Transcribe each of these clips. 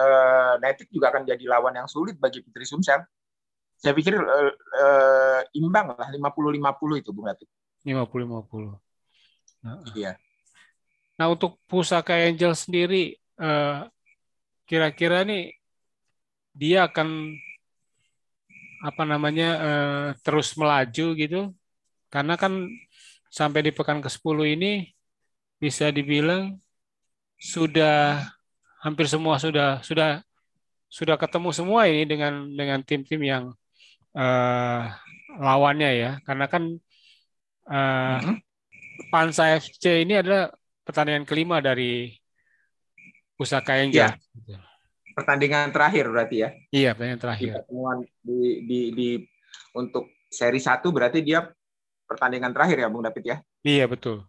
uh, Netik juga akan jadi lawan yang sulit bagi Putri Sumsel. Saya pikir uh, uh, imbang lah 50-50 itu Bung Netik. 50-50. Nah, iya. Nah untuk pusaka Angel sendiri, kira-kira nih dia akan apa namanya uh, terus melaju gitu karena kan sampai di pekan ke-10 ini bisa dibilang sudah hampir semua sudah sudah sudah ketemu semua ini dengan dengan tim-tim yang uh, lawannya ya karena kan uh, mm -hmm. Pansa FC ini adalah pertandingan kelima dari Pusaka Angel. Ya pertandingan terakhir berarti ya? Iya, pertandingan terakhir. Di pertemuan di, di, di untuk seri satu berarti dia pertandingan terakhir ya, Bung David ya? Iya, betul.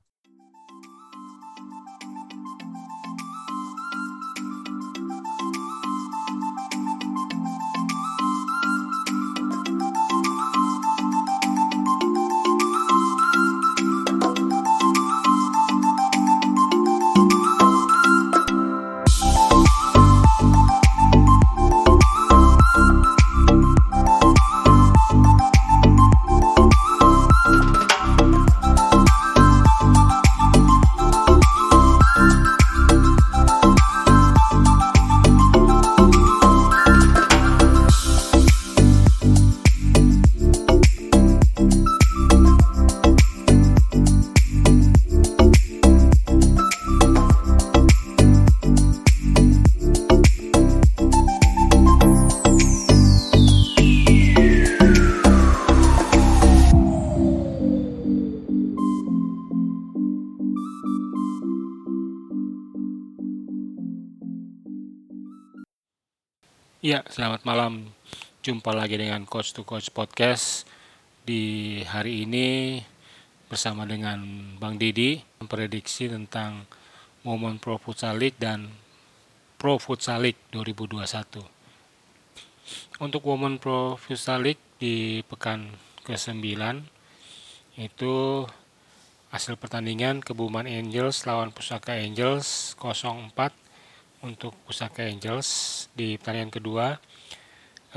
Ya, selamat malam. Jumpa lagi dengan Coach to Coach Podcast di hari ini bersama dengan Bang Didi memprediksi tentang momen Pro Futsal League dan Pro Futsal League 2021. Untuk momen Pro Futsal League di pekan ke-9 itu hasil pertandingan Kebumen Angels lawan Pusaka Angels 04 untuk Pusaka Angels di pertandingan kedua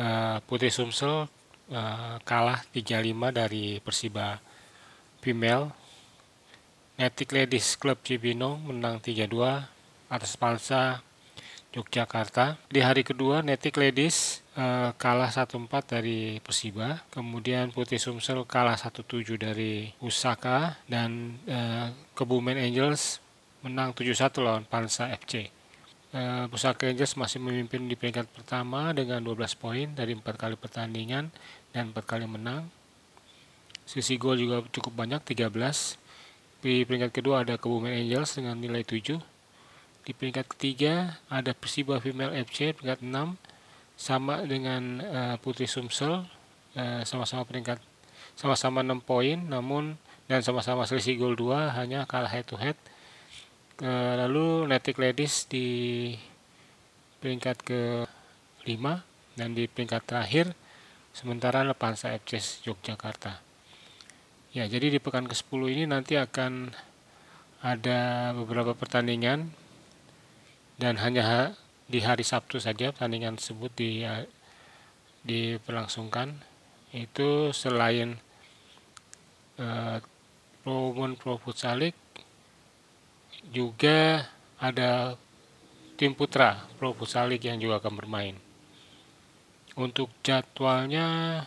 uh, Putri Sumsel uh, kalah 3-5 dari Persiba Female Netik Ladies Club Cibinong menang 3-2 atas Palsa Yogyakarta. Di hari kedua Netik Ladies uh, kalah 1-4 dari Persiba, kemudian Putri Sumsel kalah 1-7 dari Usaka dan Kebumen Angels menang 7-1 lawan Palsa FC. Uh, Pusaka Rangers masih memimpin di peringkat pertama dengan 12 poin dari empat kali pertandingan dan empat kali menang. Sisi gol juga cukup banyak 13. Di peringkat kedua ada Kebumen Angels dengan nilai 7. Di peringkat ketiga ada Persiba Female FC peringkat 6 sama dengan uh, Putri Sumsel eh, sama-sama peringkat sama-sama 6 poin namun dan sama-sama selisih gol 2 hanya kalah head to head Eh, lalu Netic Ladies di peringkat ke 5 dan di peringkat terakhir sementara Lepansa FC Yogyakarta. Ya, jadi di pekan ke-10 ini nanti akan ada beberapa pertandingan dan hanya di hari Sabtu saja pertandingan tersebut di diperlangsungkan itu selain uh, Pro Pro Futsal League juga ada tim putra Pro Futsal League yang juga akan bermain. Untuk jadwalnya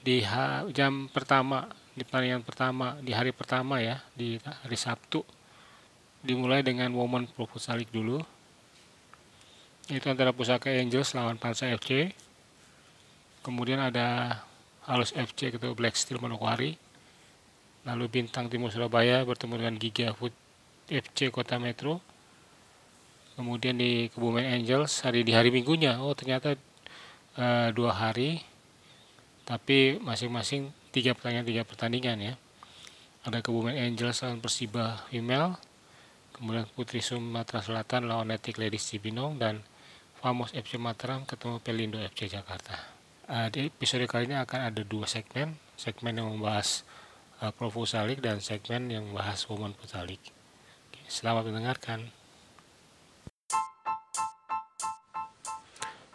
di jam pertama di pertandingan pertama di hari pertama ya di hari Sabtu dimulai dengan Women Pro Futsal League dulu. Itu antara Pusaka Angels lawan Pansa FC. Kemudian ada Halus FC ketemu Black Steel Manokwari. Lalu Bintang Timur Surabaya bertemu dengan Giga Food FC Kota Metro. Kemudian di Kebumen Angels hari di hari Minggunya. Oh ternyata uh, dua hari. Tapi masing-masing tiga pertandingan tiga pertandingan ya. Ada Kebumen Angels lawan Persiba Female kemudian Putri Sumatera Selatan lawan Netik Ladies Cibinong dan Famos FC Mataram ketemu Pelindo FC Jakarta. Uh, di episode kali ini akan ada dua segmen. Segmen yang membahas uh, Pro Futsal dan segmen yang membahas Women Futsal Selamat mendengarkan.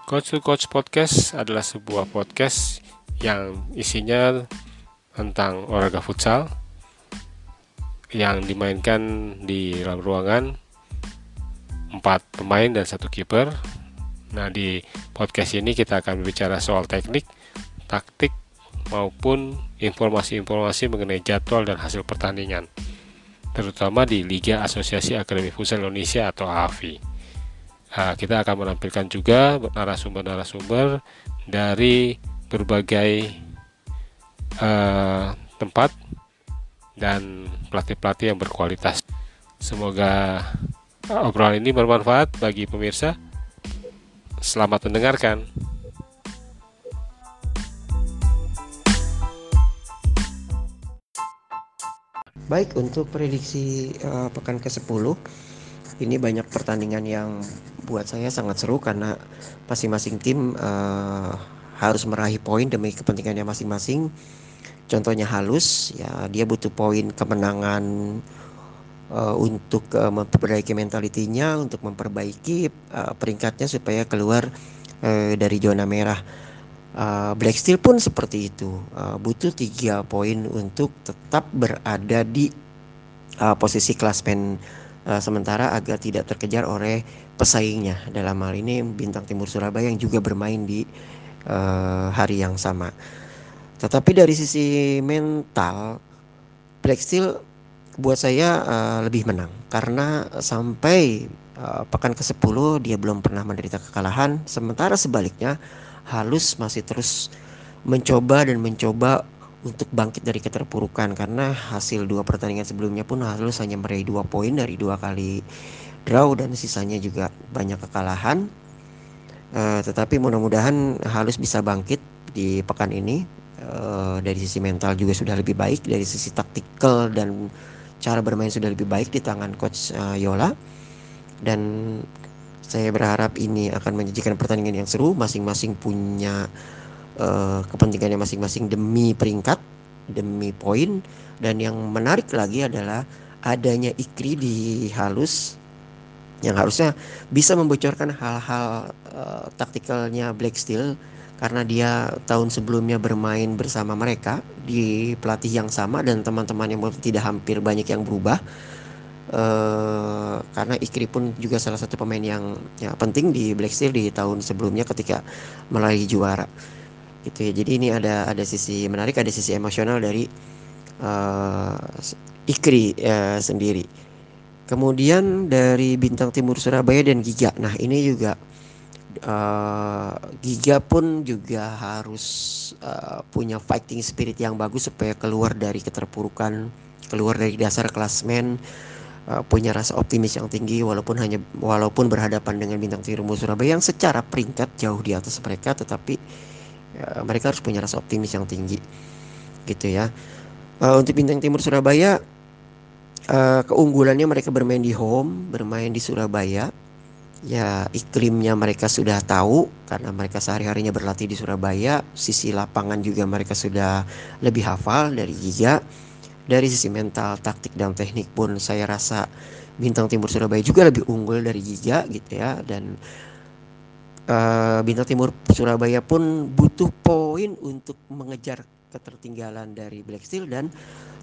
Coach to Coach Podcast adalah sebuah podcast yang isinya tentang olahraga futsal yang dimainkan di dalam ruangan empat pemain dan satu kiper. Nah di podcast ini kita akan bicara soal teknik, taktik maupun informasi-informasi mengenai jadwal dan hasil pertandingan, terutama di Liga Asosiasi Akademi Futsal Indonesia atau AFI. Nah, kita akan menampilkan juga narasumber-narasumber dari berbagai uh, tempat dan pelatih-pelatih yang berkualitas. Semoga obrolan ini bermanfaat bagi pemirsa. Selamat mendengarkan. Baik, untuk prediksi uh, pekan ke-10 ini banyak pertandingan yang buat saya sangat seru karena masing-masing tim uh, harus meraih poin demi kepentingannya masing-masing. Contohnya halus, ya dia butuh poin kemenangan uh, untuk uh, memperbaiki mentalitinya, untuk memperbaiki uh, peringkatnya supaya keluar uh, dari zona merah. Uh, Black Steel pun seperti itu, uh, butuh tiga poin untuk tetap berada di uh, posisi klasmen uh, sementara agar tidak terkejar oleh pesaingnya. Dalam hal ini bintang timur Surabaya yang juga bermain di uh, hari yang sama. Tetapi dari sisi mental Black Steel buat saya uh, lebih menang. Karena sampai uh, pekan ke-10 dia belum pernah menderita kekalahan. Sementara sebaliknya Halus masih terus mencoba dan mencoba untuk bangkit dari keterpurukan karena hasil dua pertandingan sebelumnya pun Halus hanya meraih dua poin dari dua kali draw dan sisanya juga banyak kekalahan. Uh, tetapi mudah-mudahan Halus bisa bangkit di pekan ini. Uh, dari sisi mental juga sudah lebih baik, dari sisi taktikal dan cara bermain sudah lebih baik di tangan coach uh, Yola. Dan saya berharap ini akan menjanjikan pertandingan yang seru, masing-masing punya uh, kepentingannya masing-masing demi peringkat, demi poin. Dan yang menarik lagi adalah adanya Ikri di Halus yang harusnya bisa membocorkan hal-hal uh, taktikalnya Black Steel karena dia tahun sebelumnya bermain bersama mereka di pelatih yang sama dan teman-teman yang tidak hampir banyak yang berubah uh, karena Ikri pun juga salah satu pemain yang ya, penting di Black Steel di tahun sebelumnya ketika meraih juara. Gitu ya. Jadi ini ada ada sisi menarik ada sisi emosional dari uh, Ikri uh, sendiri. Kemudian dari Bintang Timur Surabaya dan Giga. Nah ini juga uh, Giga pun juga harus uh, punya fighting spirit yang bagus supaya keluar dari keterpurukan, keluar dari dasar klasmen, uh, punya rasa optimis yang tinggi walaupun hanya walaupun berhadapan dengan Bintang Timur Surabaya yang secara peringkat jauh di atas mereka, tetapi uh, mereka harus punya rasa optimis yang tinggi, gitu ya. Uh, untuk Bintang Timur Surabaya uh, keunggulannya mereka bermain di home, bermain di Surabaya. Ya iklimnya mereka sudah tahu karena mereka sehari-harinya berlatih di Surabaya. Sisi lapangan juga mereka sudah lebih hafal dari Giga. Dari sisi mental, taktik dan teknik pun saya rasa Bintang Timur Surabaya juga lebih unggul dari Giga gitu ya dan uh, Bintang Timur Surabaya pun butuh poin untuk mengejar ketertinggalan dari Black Steel dan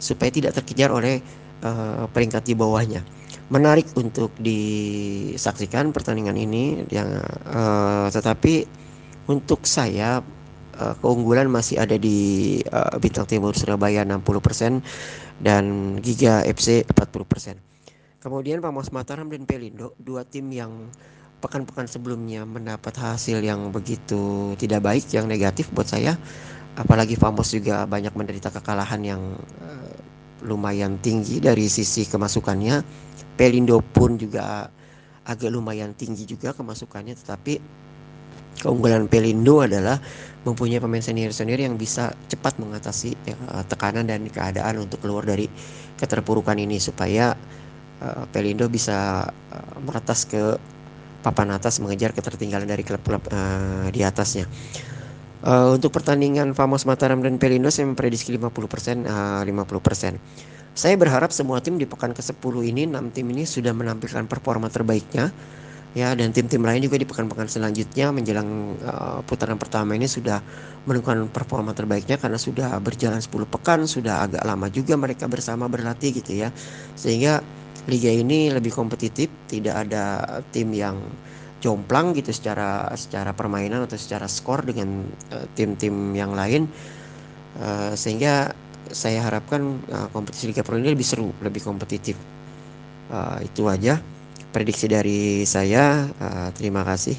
supaya tidak terkejar oleh uh, peringkat di bawahnya. Menarik untuk disaksikan pertandingan ini yang uh, tetapi untuk saya uh, keunggulan masih ada di uh, Bintang Timur Surabaya 60% dan Giga FC 40%. Kemudian Pamos Mataram dan Pelindo, dua tim yang pekan-pekan sebelumnya mendapat hasil yang begitu tidak baik, yang negatif buat saya. Apalagi Famos juga banyak menderita kekalahan yang uh, lumayan tinggi dari sisi kemasukannya. Pelindo pun juga agak lumayan tinggi juga kemasukannya tetapi keunggulan Pelindo adalah mempunyai pemain senior-senior yang bisa cepat mengatasi ya, tekanan dan keadaan untuk keluar dari keterpurukan ini supaya uh, Pelindo bisa uh, meratas ke papan atas mengejar ketertinggalan dari klub-klub uh, di atasnya. Uh, untuk pertandingan Famos Mataram dan Pelindo saya memprediksi 50% uh, 50%. Saya berharap semua tim di pekan ke-10 ini 6 tim ini sudah menampilkan performa terbaiknya ya dan tim-tim lain juga di pekan-pekan selanjutnya menjelang uh, putaran pertama ini sudah menunjukkan performa terbaiknya karena sudah berjalan 10 pekan sudah agak lama juga mereka bersama berlatih gitu ya. Sehingga liga ini lebih kompetitif tidak ada tim yang jomplang gitu secara secara permainan atau secara skor dengan uh, tim-tim yang lain. Uh, sehingga saya harapkan uh, kompetisi Liga Pro ini lebih seru lebih kompetitif. Uh, itu aja prediksi dari saya. Uh, terima kasih.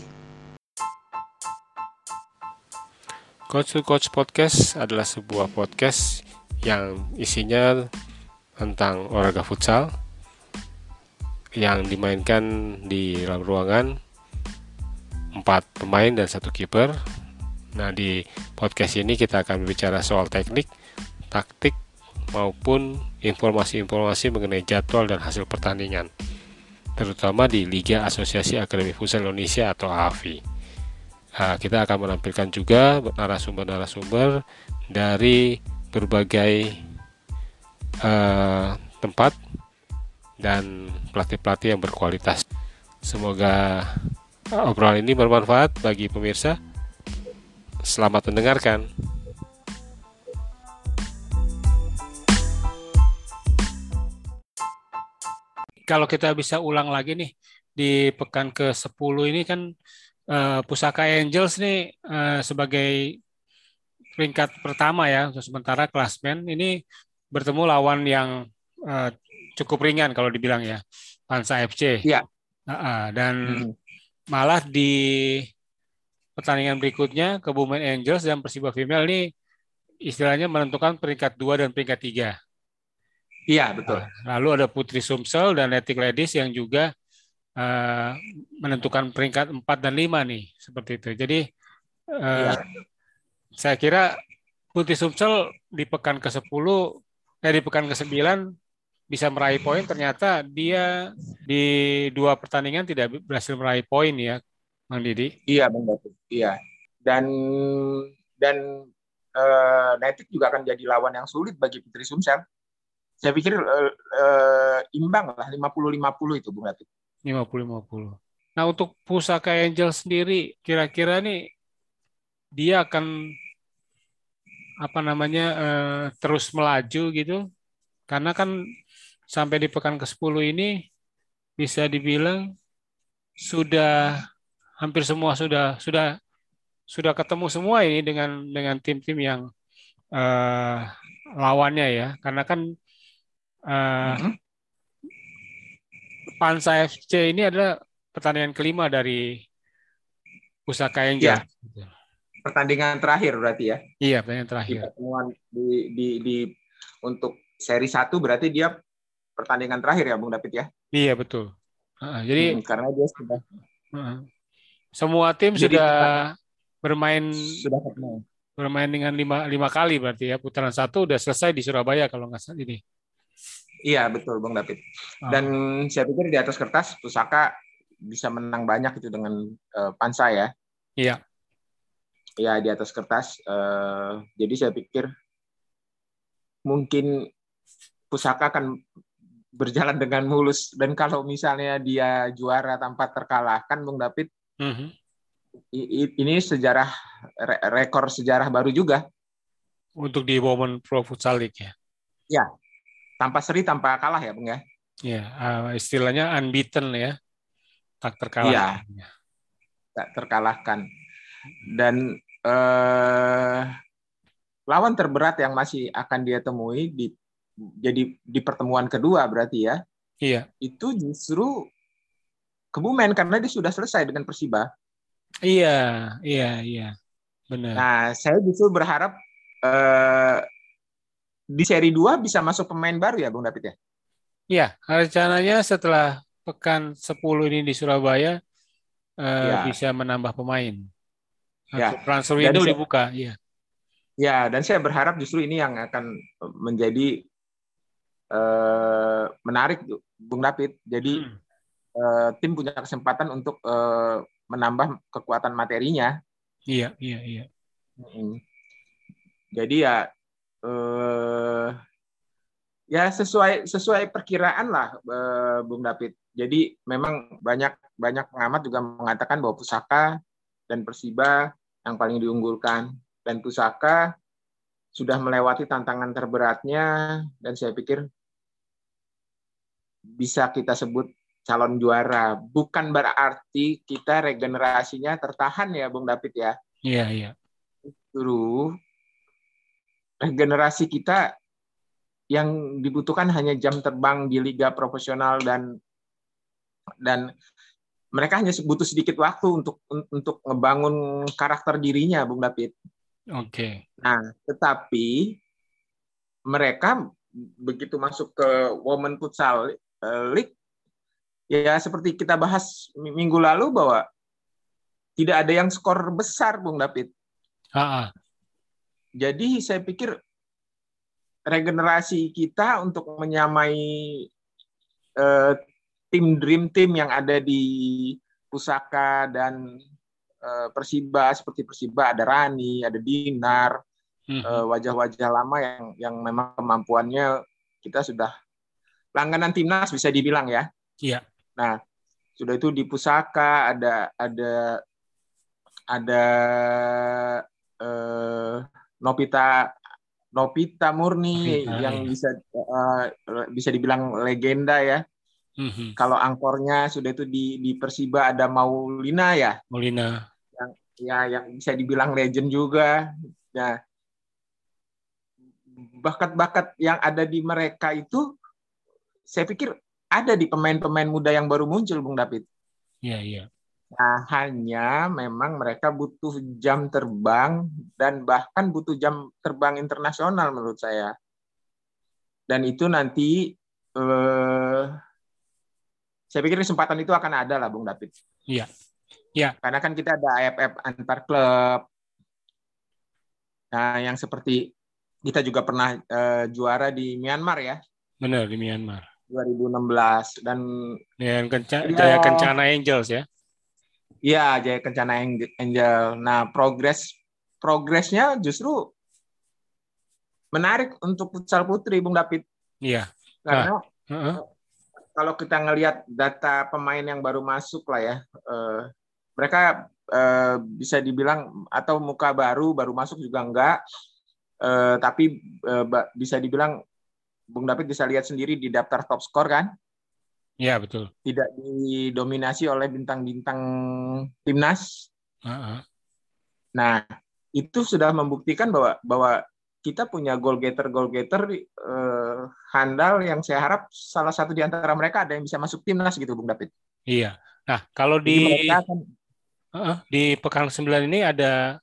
Coach to Coach Podcast adalah sebuah podcast yang isinya tentang olahraga futsal yang dimainkan di dalam ruangan empat pemain dan satu kiper. Nah di podcast ini kita akan berbicara soal teknik, taktik maupun informasi-informasi mengenai jadwal dan hasil pertandingan terutama di Liga Asosiasi Akademi Futsal Indonesia atau AFI. Nah, kita akan menampilkan juga narasumber-narasumber dari berbagai uh, tempat dan pelatih-pelatih yang berkualitas. Semoga obrolan ini bermanfaat bagi pemirsa. Selamat mendengarkan. Kalau kita bisa ulang lagi nih di pekan ke-10 ini kan uh, Pusaka Angels nih uh, sebagai peringkat pertama ya untuk sementara klasmen ini bertemu lawan yang uh, cukup ringan kalau dibilang ya Pansa FC. Iya. Uh, uh, dan hmm. malah di pertandingan berikutnya Kebumen Angels dan Persiba Female ini istilahnya menentukan peringkat 2 dan peringkat 3. Iya betul. Nah, lalu ada Putri Sumsel dan Etik Ladies yang juga uh, menentukan peringkat 4 dan 5 nih seperti itu. Jadi uh, ya. saya kira Putri Sumsel di pekan ke-10 eh di pekan ke-9 bisa meraih poin ternyata dia di dua pertandingan tidak berhasil meraih poin ya Bang Didi. Iya Bang Datuk. Iya. Dan dan uh, Netik juga akan jadi lawan yang sulit bagi Putri Sumsel saya pikir uh, uh, imbang lah 50-50 itu Bung Latif. 50-50. Nah untuk Pusaka Angel sendiri kira-kira nih dia akan apa namanya uh, terus melaju gitu karena kan sampai di pekan ke-10 ini bisa dibilang sudah hampir semua sudah sudah sudah ketemu semua ini dengan dengan tim-tim yang uh, lawannya ya karena kan Uh, hmm. Pansa FC ini adalah pertandingan kelima dari Pusaka Angel. Ya. Pertandingan terakhir berarti ya? Iya, pertandingan terakhir. Di di, di, di untuk seri satu berarti dia pertandingan terakhir ya, Bung David ya? Iya betul. Uh, jadi hmm, karena dia sudah uh, semua tim jadi, sudah bermain sudah bermain dengan lima, lima kali berarti ya putaran satu udah selesai di Surabaya kalau nggak salah ini. Iya betul Bang David. Dan oh. saya pikir di atas kertas Pusaka bisa menang banyak itu dengan uh, Pansa ya. Iya. Iya di atas kertas. Uh, jadi saya pikir mungkin Pusaka akan berjalan dengan mulus dan kalau misalnya dia juara tanpa terkalahkan Bung David mm -hmm. ini sejarah rekor sejarah baru juga untuk di Women Pro Futsal League ya. Ya, tanpa seri tanpa kalah ya bung ya? Ya uh, istilahnya unbeaten ya. Tak terkalahkan. Ya, tak terkalahkan. Dan uh, lawan terberat yang masih akan dia temui di jadi di pertemuan kedua berarti ya. Iya. Itu justru Kebumen karena dia sudah selesai dengan Persiba. Iya iya iya. Benar. Nah saya justru berharap uh, di seri 2 bisa masuk pemain baru ya Bung David ya? Iya, rencananya setelah pekan 10 ini di Surabaya eh, ya. bisa menambah pemain. Ya. Transfer window saya, dibuka, iya. Ya, dan saya berharap justru ini yang akan menjadi eh, menarik Bung David. Jadi hmm. eh, tim punya kesempatan untuk eh, menambah kekuatan materinya. Iya, iya, iya. Hmm. Jadi ya eh, Ya sesuai sesuai perkiraan lah, eh, Bung David. Jadi memang banyak banyak pengamat juga mengatakan bahwa Pusaka dan Persiba yang paling diunggulkan dan Pusaka sudah melewati tantangan terberatnya dan saya pikir bisa kita sebut calon juara. Bukan berarti kita regenerasinya tertahan ya, Bung David ya. Iya, iya. Justru regenerasi kita yang dibutuhkan hanya jam terbang di liga profesional dan dan mereka hanya butuh sedikit waktu untuk untuk ngebangun karakter dirinya, Bung David. Oke. Okay. Nah, tetapi mereka begitu masuk ke Women Futsal League, ya seperti kita bahas minggu lalu bahwa tidak ada yang skor besar, Bung David. Ha -ha. Jadi saya pikir regenerasi kita untuk menyamai uh, tim dream team yang ada di Pusaka dan uh, Persiba seperti Persiba ada Rani, ada Dinar, hmm. uh, wajah-wajah lama yang yang memang kemampuannya kita sudah langganan timnas bisa dibilang ya. Iya. Nah, sudah itu di Pusaka ada ada ada uh, Nopita Novita Murni Novita, yang ya. bisa uh, bisa dibilang legenda ya. Mm-hmm. Kalau angkornya sudah itu di di Persiba ada Maulina ya. Maulina. Yang ya yang bisa dibilang legend juga. Ya. Bakat-bakat yang ada di mereka itu saya pikir ada di pemain-pemain muda yang baru muncul Bung David. Iya, iya. Nah, hanya memang mereka butuh jam terbang dan bahkan butuh jam terbang internasional menurut saya. Dan itu nanti eh, saya pikir kesempatan itu akan ada lah, Bung David. Iya. Iya. Karena kan kita ada AFF antar klub. Nah, yang seperti kita juga pernah eh, juara di Myanmar ya. Benar di Myanmar. 2016 dan dengan Kenca ya, Kencana Angels ya. Iya, Jaya Kencana Angel. Nah, progres progresnya justru menarik untuk futsal putri, Bung David. Iya. Karena uh -huh. kalau kita ngelihat data pemain yang baru masuk lah ya, uh, mereka uh, bisa dibilang atau muka baru baru masuk juga enggak, uh, tapi uh, bisa dibilang Bung David bisa lihat sendiri di daftar top skor kan. Iya betul. Tidak didominasi oleh bintang-bintang timnas. Uh-huh. Nah itu sudah membuktikan bahwa bahwa kita punya goal getter goal getter uh, handal yang saya harap salah satu di antara mereka ada yang bisa masuk timnas gitu Bung David. Iya. Nah kalau di akan... uh, di pekan 9 ini ada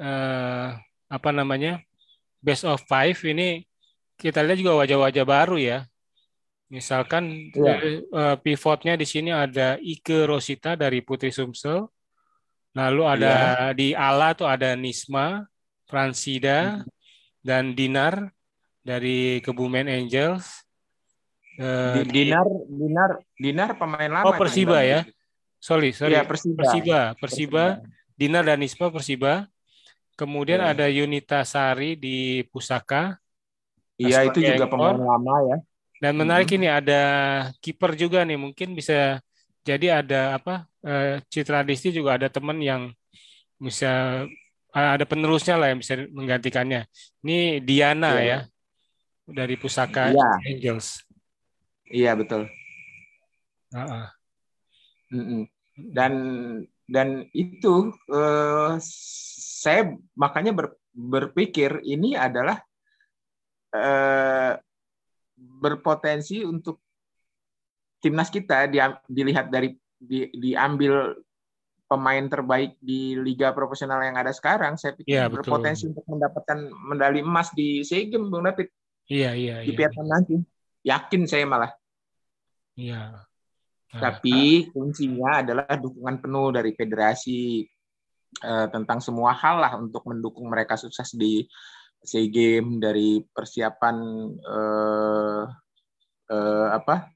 uh, apa namanya best of five ini kita lihat juga wajah-wajah baru ya Misalkan ya. uh, pivotnya di sini ada Ike Rosita dari Putri Sumsel. Lalu ada ya. di Ala tuh ada Nisma, Fransida, hmm. dan Dinar dari Kebumen Angels. Uh, Dinar, Dinar, Dinar pemain lama. Oh Persiba ya. Sorry, sorry. Ya, Persiba. Persiba. Persiba. Dinar dan Nisma Persiba. Kemudian ya. ada Yunita Sari di Pusaka. Iya, itu juga pemain lama ya. Dan menarik hmm. ini ada kiper juga nih, mungkin bisa jadi ada apa? Uh, Citra Disti juga ada teman yang bisa uh, ada penerusnya lah yang bisa menggantikannya. Ini Diana yeah. ya dari Pusaka yeah. Angels. Iya betul. Uh -uh. Dan dan itu uh, saya makanya ber, berpikir ini adalah uh, berpotensi untuk timnas kita dilihat dari di, diambil pemain terbaik di liga profesional yang ada sekarang, saya pikir ya, berpotensi untuk mendapatkan medali emas di SEA Games, Bung David. Iya, iya, di iya. Vietnam nanti. Yakin saya malah. Iya. Nah, Tapi kuncinya adalah dukungan penuh dari federasi eh, tentang semua hal lah untuk mendukung mereka sukses di SEA Games dari persiapan eh, eh, apa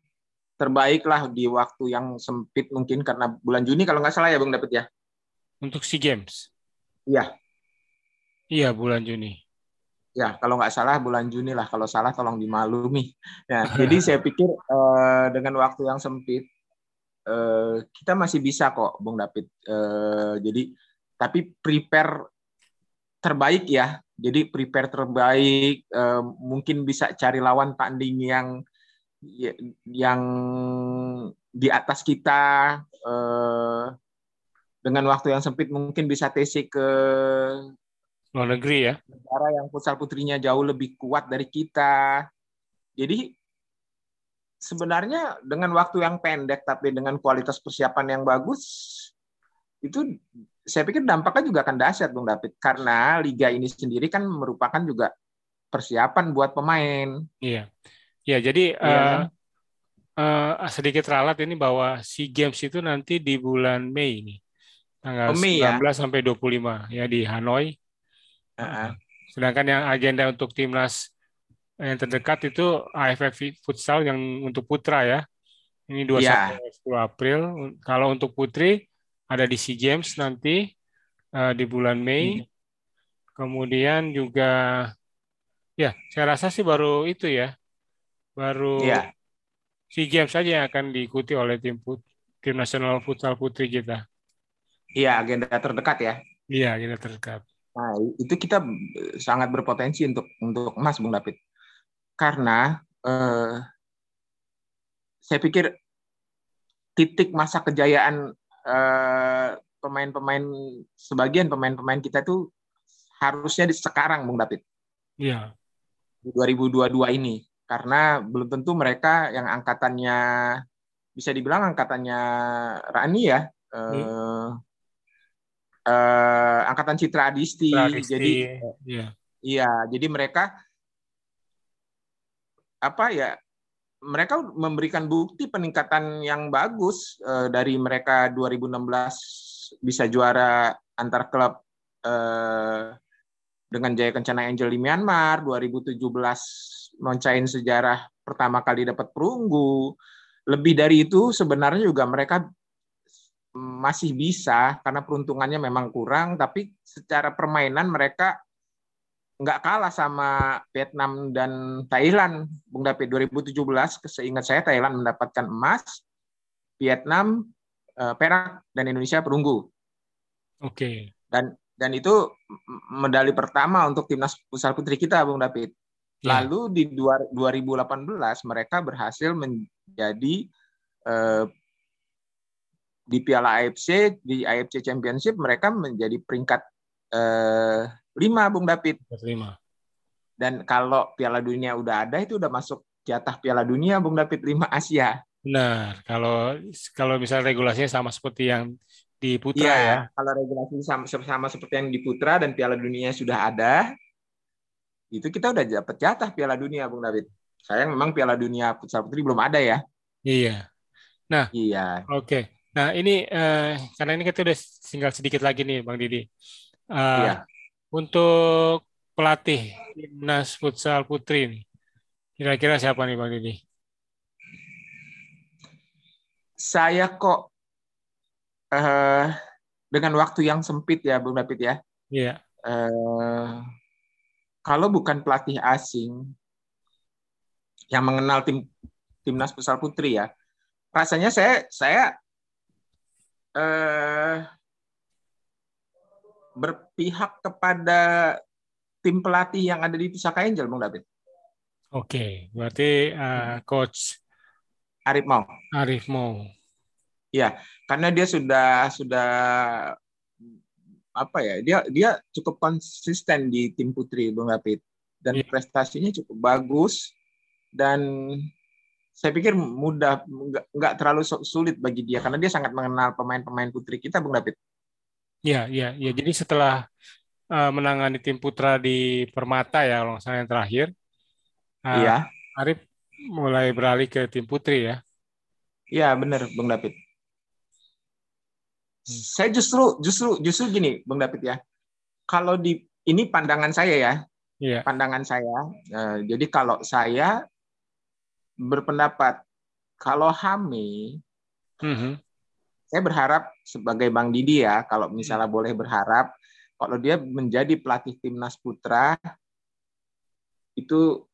terbaik lah di waktu yang sempit mungkin karena bulan Juni kalau nggak salah ya Bang dapat ya untuk SEA Games iya iya bulan Juni Ya, kalau nggak salah bulan Juni lah. Kalau salah tolong dimaklumi. Nah, jadi saya pikir uh, dengan waktu yang sempit, uh, kita masih bisa kok, Bung David. Uh, jadi, tapi prepare terbaik ya. Jadi prepare terbaik, uh, mungkin bisa cari lawan tanding yang yang di atas kita. Uh, dengan waktu yang sempit mungkin bisa TC ke luar negeri ya. Negara yang futsal putrinya jauh lebih kuat dari kita. Jadi sebenarnya dengan waktu yang pendek tapi dengan kualitas persiapan yang bagus itu saya pikir dampaknya juga akan dahsyat Bung David karena liga ini sendiri kan merupakan juga persiapan buat pemain. Iya. Ya, jadi iya, uh, uh, sedikit ralat ini bahwa SEA Games itu nanti di bulan Mei ini tanggal oh, Mei, 19 ya? sampai 25 ya di Hanoi. Uh -huh. Sedangkan yang agenda untuk timnas yang terdekat itu AFF Futsal yang untuk putra ya. Ini 21 yeah. 10 April. Kalau untuk putri ada di SEA Games nanti uh, di bulan Mei. Hmm. Kemudian juga ya, saya rasa sih baru itu ya. Baru yeah. SEA Games saja yang akan diikuti oleh tim put, tim nasional futsal putri kita. Iya, agenda terdekat ya. Iya, agenda terdekat. Nah, itu kita sangat berpotensi untuk untuk emas, Bung David. Karena eh, saya pikir titik masa kejayaan eh, pemain-pemain sebagian pemain-pemain kita itu harusnya di sekarang, Bung David. Iya. Di 2022 ini. Karena belum tentu mereka yang angkatannya bisa dibilang angkatannya Rani ya. Hmm. Eh, uh, angkatan Citra Adisti. Citra Adisti. Jadi yeah. iya, jadi mereka apa ya? Mereka memberikan bukti peningkatan yang bagus uh, dari mereka 2016 bisa juara antar klub uh, dengan Jaya Kencana Angel di Myanmar, 2017 mencain sejarah pertama kali dapat perunggu. Lebih dari itu sebenarnya juga mereka masih bisa karena peruntungannya memang kurang, tapi secara permainan mereka nggak kalah sama Vietnam dan Thailand. Bung David 2017, seingat saya Thailand mendapatkan emas, Vietnam eh, perak dan Indonesia perunggu. Oke. Okay. Dan dan itu medali pertama untuk timnas futsal putri kita, Bung David. Yeah. Lalu di 2018 mereka berhasil menjadi eh, di Piala AFC di AFC Championship mereka menjadi peringkat eh, lima Bung David. Lima. Dan kalau Piala Dunia udah ada itu udah masuk jatah Piala Dunia Bung David lima Asia. Benar. Kalau kalau misalnya regulasinya sama seperti yang di Putra ya. ya. Kalau regulasi sama, sama seperti yang di Putra dan Piala Dunia sudah ada, itu kita udah dapat jatah Piala Dunia Bung David. Sayang memang Piala Dunia Putra Putri belum ada ya. Iya. Nah, iya. Oke. Okay. Nah ini uh, karena ini kita udah tinggal sedikit lagi nih Bang Didi. Uh, iya. Untuk pelatih timnas futsal putri nih, kira-kira siapa nih Bang Didi? Saya kok uh, dengan waktu yang sempit ya Bung David ya. Iya. Uh, kalau bukan pelatih asing yang mengenal tim timnas futsal putri ya, rasanya saya saya eh, berpihak kepada tim pelatih yang ada di Pusaka Angel, Bang David. Oke, berarti uh, coach Arif Mau. Arif Mau. Ya, karena dia sudah sudah apa ya? Dia dia cukup konsisten di tim putri, Bang David. Dan ya. prestasinya cukup bagus dan saya pikir mudah nggak terlalu sulit bagi dia karena dia sangat mengenal pemain-pemain putri kita Bung David. Iya, iya, iya. Jadi setelah uh, menangani tim putra di Permata ya kalau saya yang terakhir. Uh, iya. Arif mulai beralih ke tim putri ya. Iya, benar Bung David. Hmm. Saya justru justru justru gini Bung David ya. Kalau di ini pandangan saya ya. Iya. Pandangan saya. Uh, jadi kalau saya berpendapat kalau Hami, mm-hmm. Saya berharap sebagai Bang Didi ya, kalau misalnya mm boleh berharap, kalau dia menjadi pelatih timnas putra, itu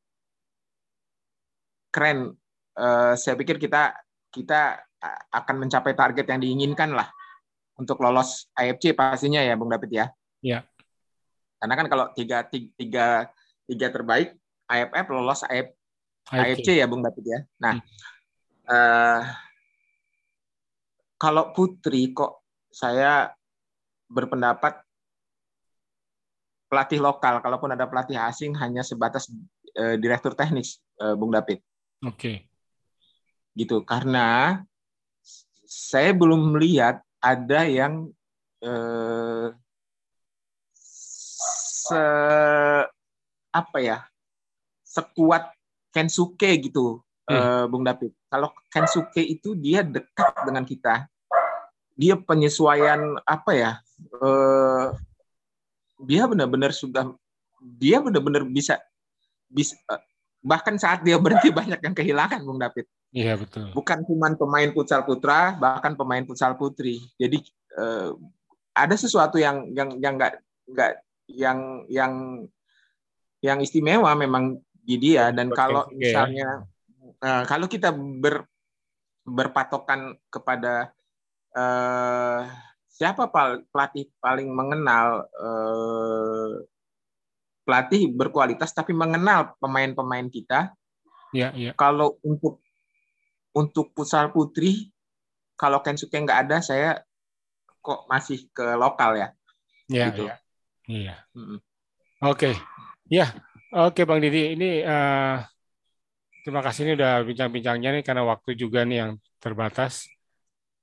keren. Uh, saya pikir kita kita akan mencapai target yang diinginkan lah untuk lolos AFC pastinya ya, Bung David ya. Iya. Karena kan kalau tiga tiga tiga terbaik AFF lolos AF, AFC ya, Bung David ya. Nah, hmm. uh, kalau Putri kok saya berpendapat pelatih lokal, kalaupun ada pelatih asing hanya sebatas uh, direktur teknis, uh, Bung David. Oke. Okay. Gitu, karena saya belum melihat ada yang uh, se apa ya sekuat Kensuke gitu, hmm. Bung David. Kalau Kensuke itu dia dekat dengan kita, dia penyesuaian apa ya? Uh, dia benar-benar sudah dia benar-benar bisa bisa bahkan saat dia berhenti banyak yang kehilangan Bung David. Iya betul. Bukan cuma pemain futsal putra, bahkan pemain futsal putri. Jadi eh, ada sesuatu yang yang yang nggak nggak yang yang yang istimewa memang di dia dan kalau ya. misalnya ya. kalau kita ber berpatokan kepada eh, siapa pelatih paling mengenal eh, pelatih berkualitas tapi mengenal pemain-pemain kita. Ya, ya. Kalau untuk untuk futsal putri, kalau Kensuke nggak ada, saya kok masih ke lokal ya. Iya, gitu. iya. Iya. Mm-hmm. Oke, ya, oke Bang Didi, ini uh, terima kasih ini udah bincang-bincangnya nih karena waktu juga nih yang terbatas.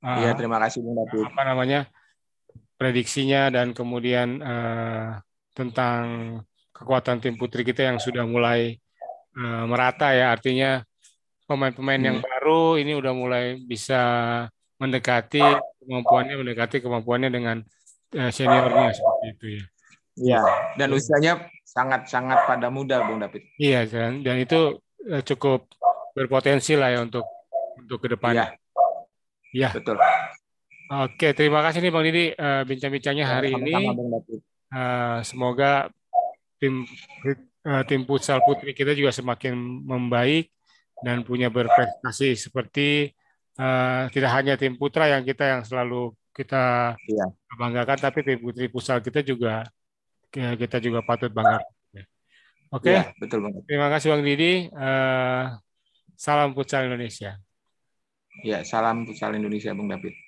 Iya, uh, terima kasih Bung David. Apa namanya? prediksinya dan kemudian uh, tentang kekuatan tim putri kita yang sudah mulai uh, merata ya artinya pemain-pemain hmm. yang baru ini udah mulai bisa mendekati kemampuannya mendekati kemampuannya dengan uh, seniornya seperti itu ya. Iya, dan usianya sangat-sangat pada muda, Bung David. Iya, dan dan itu cukup berpotensi lah ya untuk untuk ke depan. Iya. Iya. Betul. Oke, terima kasih nih Bang Didi uh, bincang-bincangnya hari Sama -sama, ini. Uh, semoga tim uh, tim futsal putri kita juga semakin membaik dan punya berprestasi seperti uh, tidak hanya tim putra yang kita yang selalu kita iya. banggakan, tapi tim putri futsal kita juga kita juga patut banggakan. Oke, okay? ya, betul banget. Terima kasih Bang Didi. Uh, salam futsal Indonesia. Ya, salam futsal Indonesia, Bung David.